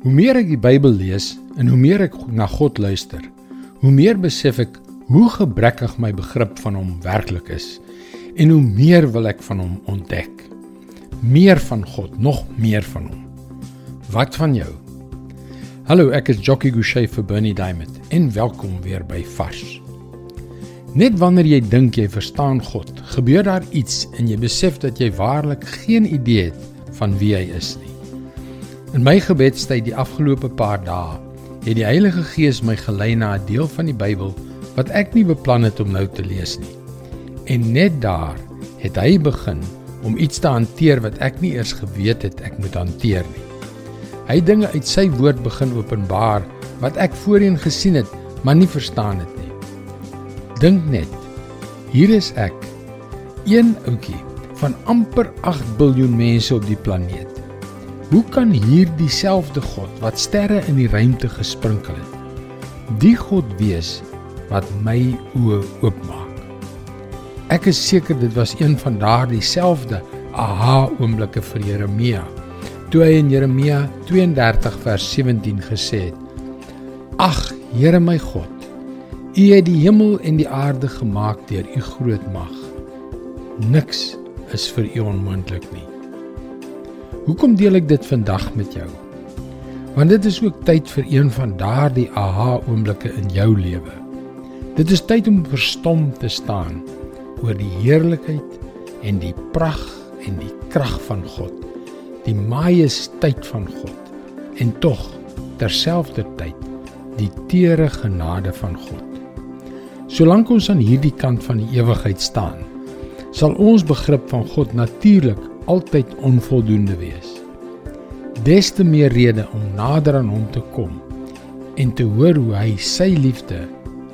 Hoe meer ek die Bybel lees en hoe meer ek na God luister, hoe meer besef ek hoe gebrekkig my begrip van hom werklik is en hoe meer wil ek van hom ontdek. Meer van God, nog meer van hom. Wat van jou? Hallo, ek is Jockey Gouchee vir Bernie Diamond en welkom weer by Vars. Net wanneer jy dink jy verstaan God, gebeur daar iets en jy besef dat jy waarlik geen idee het van wie hy is nie. In my gebedstyd die afgelope paar dae het die Heilige Gees my gelei na 'n deel van die Bybel wat ek nie beplan het om nou te lees nie. En net daar het hy begin om iets te hanteer wat ek nie eers geweet het ek moet hanteer nie. Hy dinge uit sy woord begin openbaar wat ek voorheen gesien het, maar nie verstaan het nie. Dink net. Hier is ek, een ouetjie van amper 8 miljard mense op die planeet. Hoe kan hierdie selfde God wat sterre in die ruimte gesprinkel het, die God wees wat my oë oopmaak? Ek is seker dit was een van daardie selfde aha oomblikke vir Jeremia. Toe hy in Jeremia 32 vers 17 gesê het: Ag, Here my God, U het die hemel en die aarde gemaak deur U groot mag. Niks is vir U onmoontlik nie. Hoekom deel ek dit vandag met jou? Want dit is ook tyd vir een van daardie aha oomblikke in jou lewe. Dit is tyd om verstom te staan oor die heerlikheid en die pragt en die krag van God, die majesteit van God en tog terselfdertyd die teere genade van God. Solank ons aan hierdie kant van die ewigheid staan, sal ons begrip van God natuurlik altyd onvoldoende wees. Des te meer rede om nader aan hom te kom en te hoor hoe hy sy liefde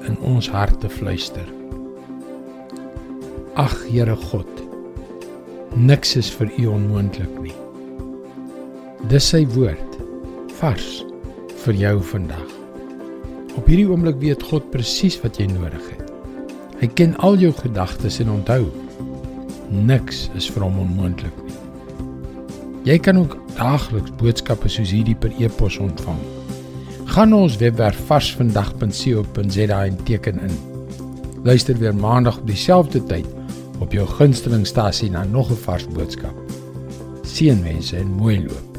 in ons harte fluister. Ag Here God, niks is vir U onmoontlik nie. Dis sy woord vars vir jou vandag. Op hierdie oomblik weet God presies wat jy nodig het. Hy ken al jou gedagtes en onthou niks is vir hom onmoontlik. Jy kan ook daagliks boodskappe soos hierdie per e-pos ontvang. Gaan na ons webwerf varsvandag.co.za en teken in. Luister weer maandag op dieselfde tyd op jou gunstelingstasie na nog 'n vars boodskap. Seënwense en mooi loop.